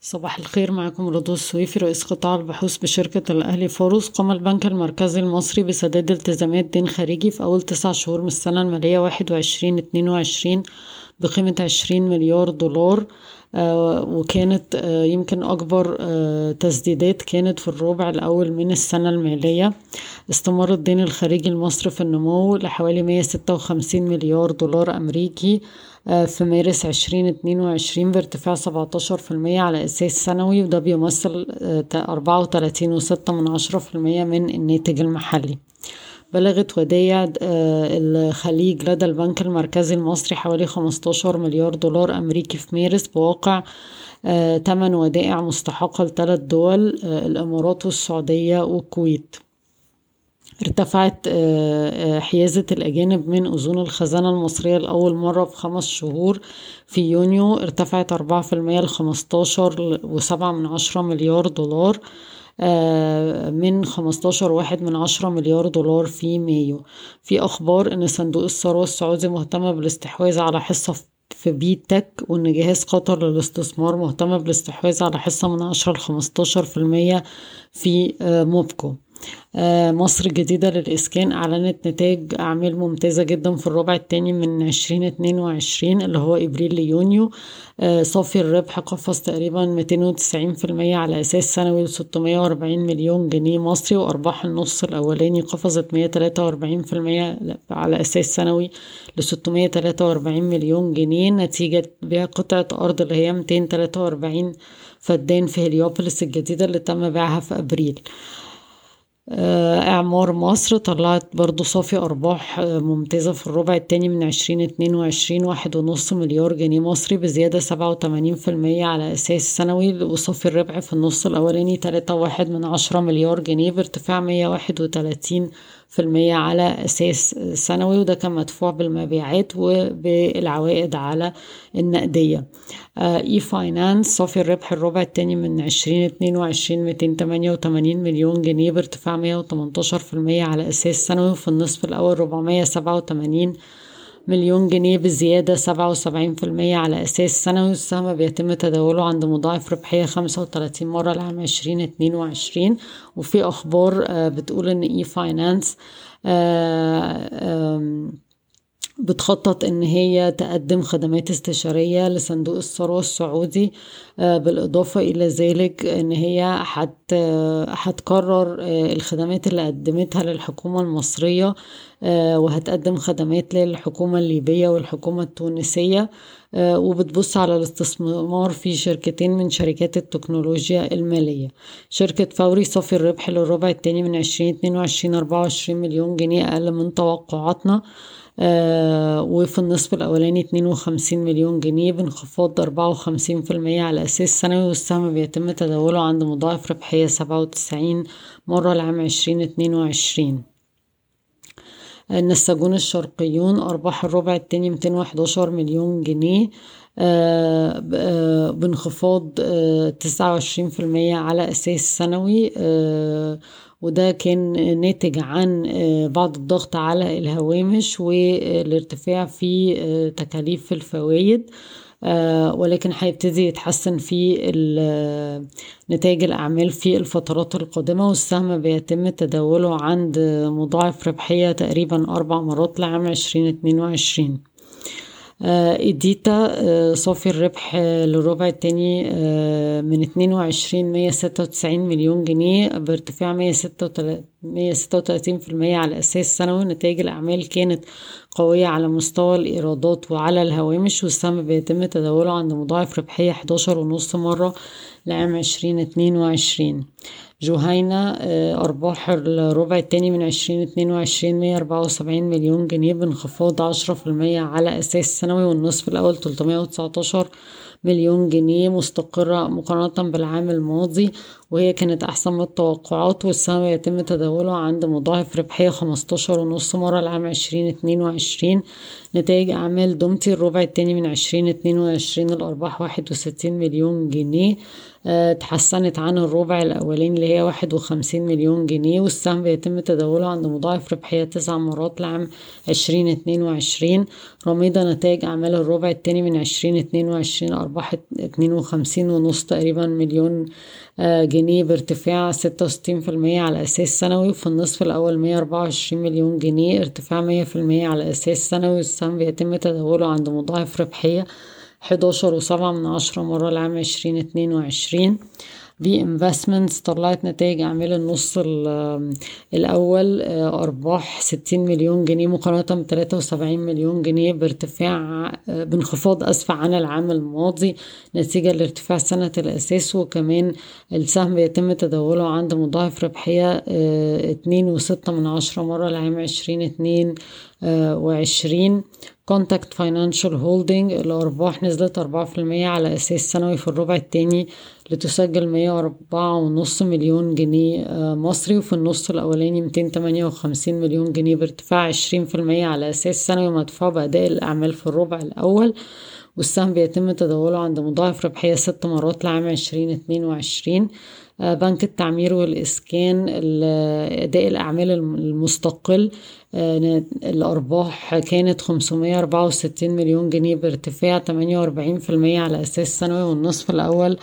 صباح الخير معكم رضوى السويفي رئيس قطاع البحوث بشركة الأهلي فاروس قام البنك المركزي المصري بسداد التزامات دين خارجي في أول تسع شهور من السنة المالية واحد وعشرين اتنين وعشرين بقيمة عشرين مليار دولار آه وكانت آه يمكن أكبر آه تسديدات كانت في الربع الأول من السنة المالية. استمر الدين الخارجي المصري في النمو لحوالي مية ستة وخمسين مليار دولار أمريكي في مارس عشرين اتنين وعشرين بارتفاع سبعتاشر في المية على أساس سنوي وده بيمثل أربعة وتلاتين وستة من من الناتج المحلي. بلغت ودايع الخليج لدى البنك المركزي المصري حوالي 15 مليار دولار أمريكي في مارس بواقع تمن ودائع مستحقة لثلاث دول الإمارات والسعودية والكويت ارتفعت حيازة الأجانب من أذون الخزانة المصرية لأول مرة في خمس شهور في يونيو. ارتفعت أربعة في المية لخمستاشر وسبعة من عشرة مليار دولار من خمستاشر واحد من عشرة مليار دولار في مايو. في أخبار إن صندوق الثروة السعودي مهتم بالاستحواذ على حصة في بي تك وإن جهاز قطر للاستثمار مهتم بالاستحواذ على حصة من عشرة لخمستاشر في المية في موبكو. مصر الجديدة للإسكان أعلنت نتائج أعمال ممتازة جدا في الربع الثاني من عشرين اتنين وعشرين اللي هو إبريل ليونيو. صافي الربح قفز تقريبا ميتين وتسعين في المية على أساس سنوي لستمية وأربعين مليون جنيه مصري وأرباح النص الأولاني قفزت مية تلاتة وأربعين في المية على أساس سنوي تلاتة وأربعين مليون جنيه. نتيجة بيع قطعة أرض اللي هي ميتين تلاتة وأربعين فدان في هليوبوليس الجديدة اللي تم بيعها في أبريل. إعمار مصر طلعت برضو صافي أرباح ممتازة في الربع التاني من عشرين اتنين وعشرين واحد ونص مليار جنيه مصري بزيادة سبعة وتمانين في المية على أساس سنوي وصافي الربح في النص الأولاني تلاتة واحد من عشرة مليار جنيه بارتفاع مية واحد وتلاتين في المية على أساس سنوي وده كان مدفوع بالمبيعات وبالعوائد على النقدية. اي فاينانس صافي الربح الربع التاني من عشرين اتنين وعشرين ميتين تمانية وتمانين مليون جنيه بارتفاع مية وتمنتاشر في المية على أساس سنوي وفي النصف الأول ربعمية سبعة وتمانين مليون جنيه بزيادة سبعة وسبعين في المية على أساس سنوي السهم بيتم تداوله عند مضاعف ربحية خمسة وتلاتين مرة لعام عشرين اتنين وعشرين. وفي أخبار بتقول إن إي فاينانس بتخطط إن هي تقدم خدمات استشارية لصندوق الثروة السعودي بالإضافة إلى ذلك إن هي هتكرر الخدمات اللي قدمتها للحكومة المصرية وهتقدم خدمات للحكومة الليبية والحكومة التونسية وبتبص على الاستثمار في شركتين من شركات التكنولوجيا المالية. شركة فوري صافي الربح للربع التاني من عشرين اتنين وعشرين أربعة وعشرين مليون جنيه أقل من توقعاتنا. آه وفي النصف الأولاني اتنين وخمسين مليون جنيه بانخفاض أربعة وخمسين في المية على أساس سنوي والسهم بيتم تداوله عند مضاعف ربحية سبعة وتسعين مرة لعام عشرين اتنين وعشرين. النساجون الشرقيون أرباح الربع التاني ميتين وحداشر مليون جنيه آه آه بانخفاض تسعة وعشرين في المية على أساس سنوي وده كان ناتج عن بعض الضغط على الهوامش والارتفاع في تكاليف الفوائد ولكن هيبتدي يتحسن في نتائج الأعمال في الفترات القادمة والسهم بيتم تداوله عند مضاعف ربحية تقريبا أربع مرات لعام عشرين اتنين وعشرين. إديتا صافي الربح للربع التاني من اتنين وعشرين مية ستة وتسعين مليون جنيه بارتفاع مية ستة وتلاتين في المية على أساس سنوي نتائج الأعمال كانت قوية على مستوى الإيرادات وعلى الهوامش والسهم بيتم تداوله عند مضاعف ربحية حداشر ونص مرة لعام عشرين اتنين وعشرين. جهينة أرباح الربع التاني من عشرين اتنين وعشرين مية أربعة وسبعين مليون جنيه بانخفاض عشرة في المية على أساس سنوي والنصف الأول تلتمية وتسعتاشر. مليون جنيه مستقرة مقارنة بالعام الماضي وهي كانت أحسن من التوقعات والسهم يتم تداوله عند مضاعف ربحية خمستاشر ونص مرة لعام عشرين اتنين وعشرين. نتائج أعمال دومتي الربع التاني من عشرين اتنين وعشرين الأرباح واحد وستين مليون جنيه اتحسنت عن الربع الأولاني اللي هي واحد وخمسين مليون جنيه والسهم بيتم تداوله عند مضاعف ربحية تسع مرات لعام عشرين اتنين وعشرين. راميدا نتائج أعمال الربع التاني من عشرين اتنين وعشرين أرباح 52 ونص تقريبا مليون آه، جنيه بارتفاع 66% على أساس سنوي وفي النصف الأول 124 مليون جنيه ارتفاع 100% على أساس سنوي. والسهم بيتم تداوله عند مضاعف ربحية 11.7 من عشرة مرة لعام 2022 B Investments طلعت نتائج اعمال النص الأول آه، أرباح 60 مليون جنيه مقارنة ب 73 مليون جنيه بارتفاع آه، بانخفاض اسف عن العام الماضي نتيجة لارتفاع سنة الأساس وكمان السهم بيتم تداوله عند مضاعف ربحية آه، 2.6 من عشرة مرة لعام 2022 وعشرين. Contact Financial Holding الأرباح نزلت أربعة في المية على أساس سنوي في الربع التاني لتسجل مية وأربعة ونص مليون جنيه مصري وفي النص الأولاني ميتين تمانية وخمسين مليون جنيه بارتفاع عشرين في المية على أساس سنوي مدفوع بأداء الأعمال في الربع الأول والسهم بيتم تداوله عند مضاعف ربحية ست مرات لعام عشرين اتنين وعشرين. بنك التعمير والإسكان أداء الأعمال المستقل الأرباح كانت خمسمية أربعة وستين مليون جنيه بارتفاع تمانية وأربعين في المية على أساس سنوي والنصف الأول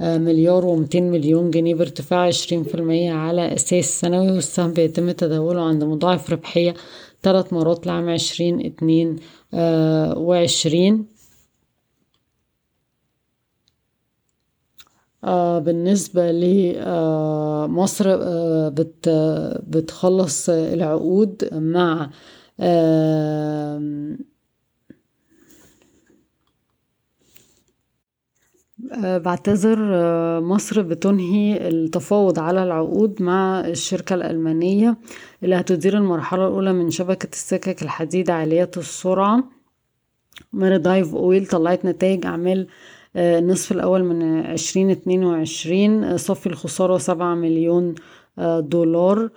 مليار ومتين مليون جنيه بارتفاع عشرين في المية على أساس سنوي والسهم بيتم تداوله عند مضاعف ربحية تلات مرات لعام عشرين اتنين وعشرين. بالنسبة لمصر آه بت بتخلص العقود مع آه بعتذر مصر بتنهي التفاوض على العقود مع الشركة الألمانية اللي هتدير المرحلة الأولى من شبكة السكك الحديد عالية السرعة. Maridive Oil طلعت نتائج أعمال النصف الأول من عشرين اتنين وعشرين صافي الخسارة سبعة مليون دولار.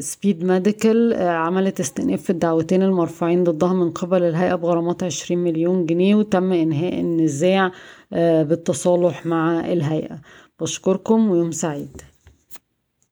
Speed Medical عملت استئناف في الدعوتين المرفوعين ضدها من قبل الهيئة بغرامات عشرين مليون جنيه وتم إنهاء النزاع بالتصالح مع الهيئة. بشكركم ويوم سعيد.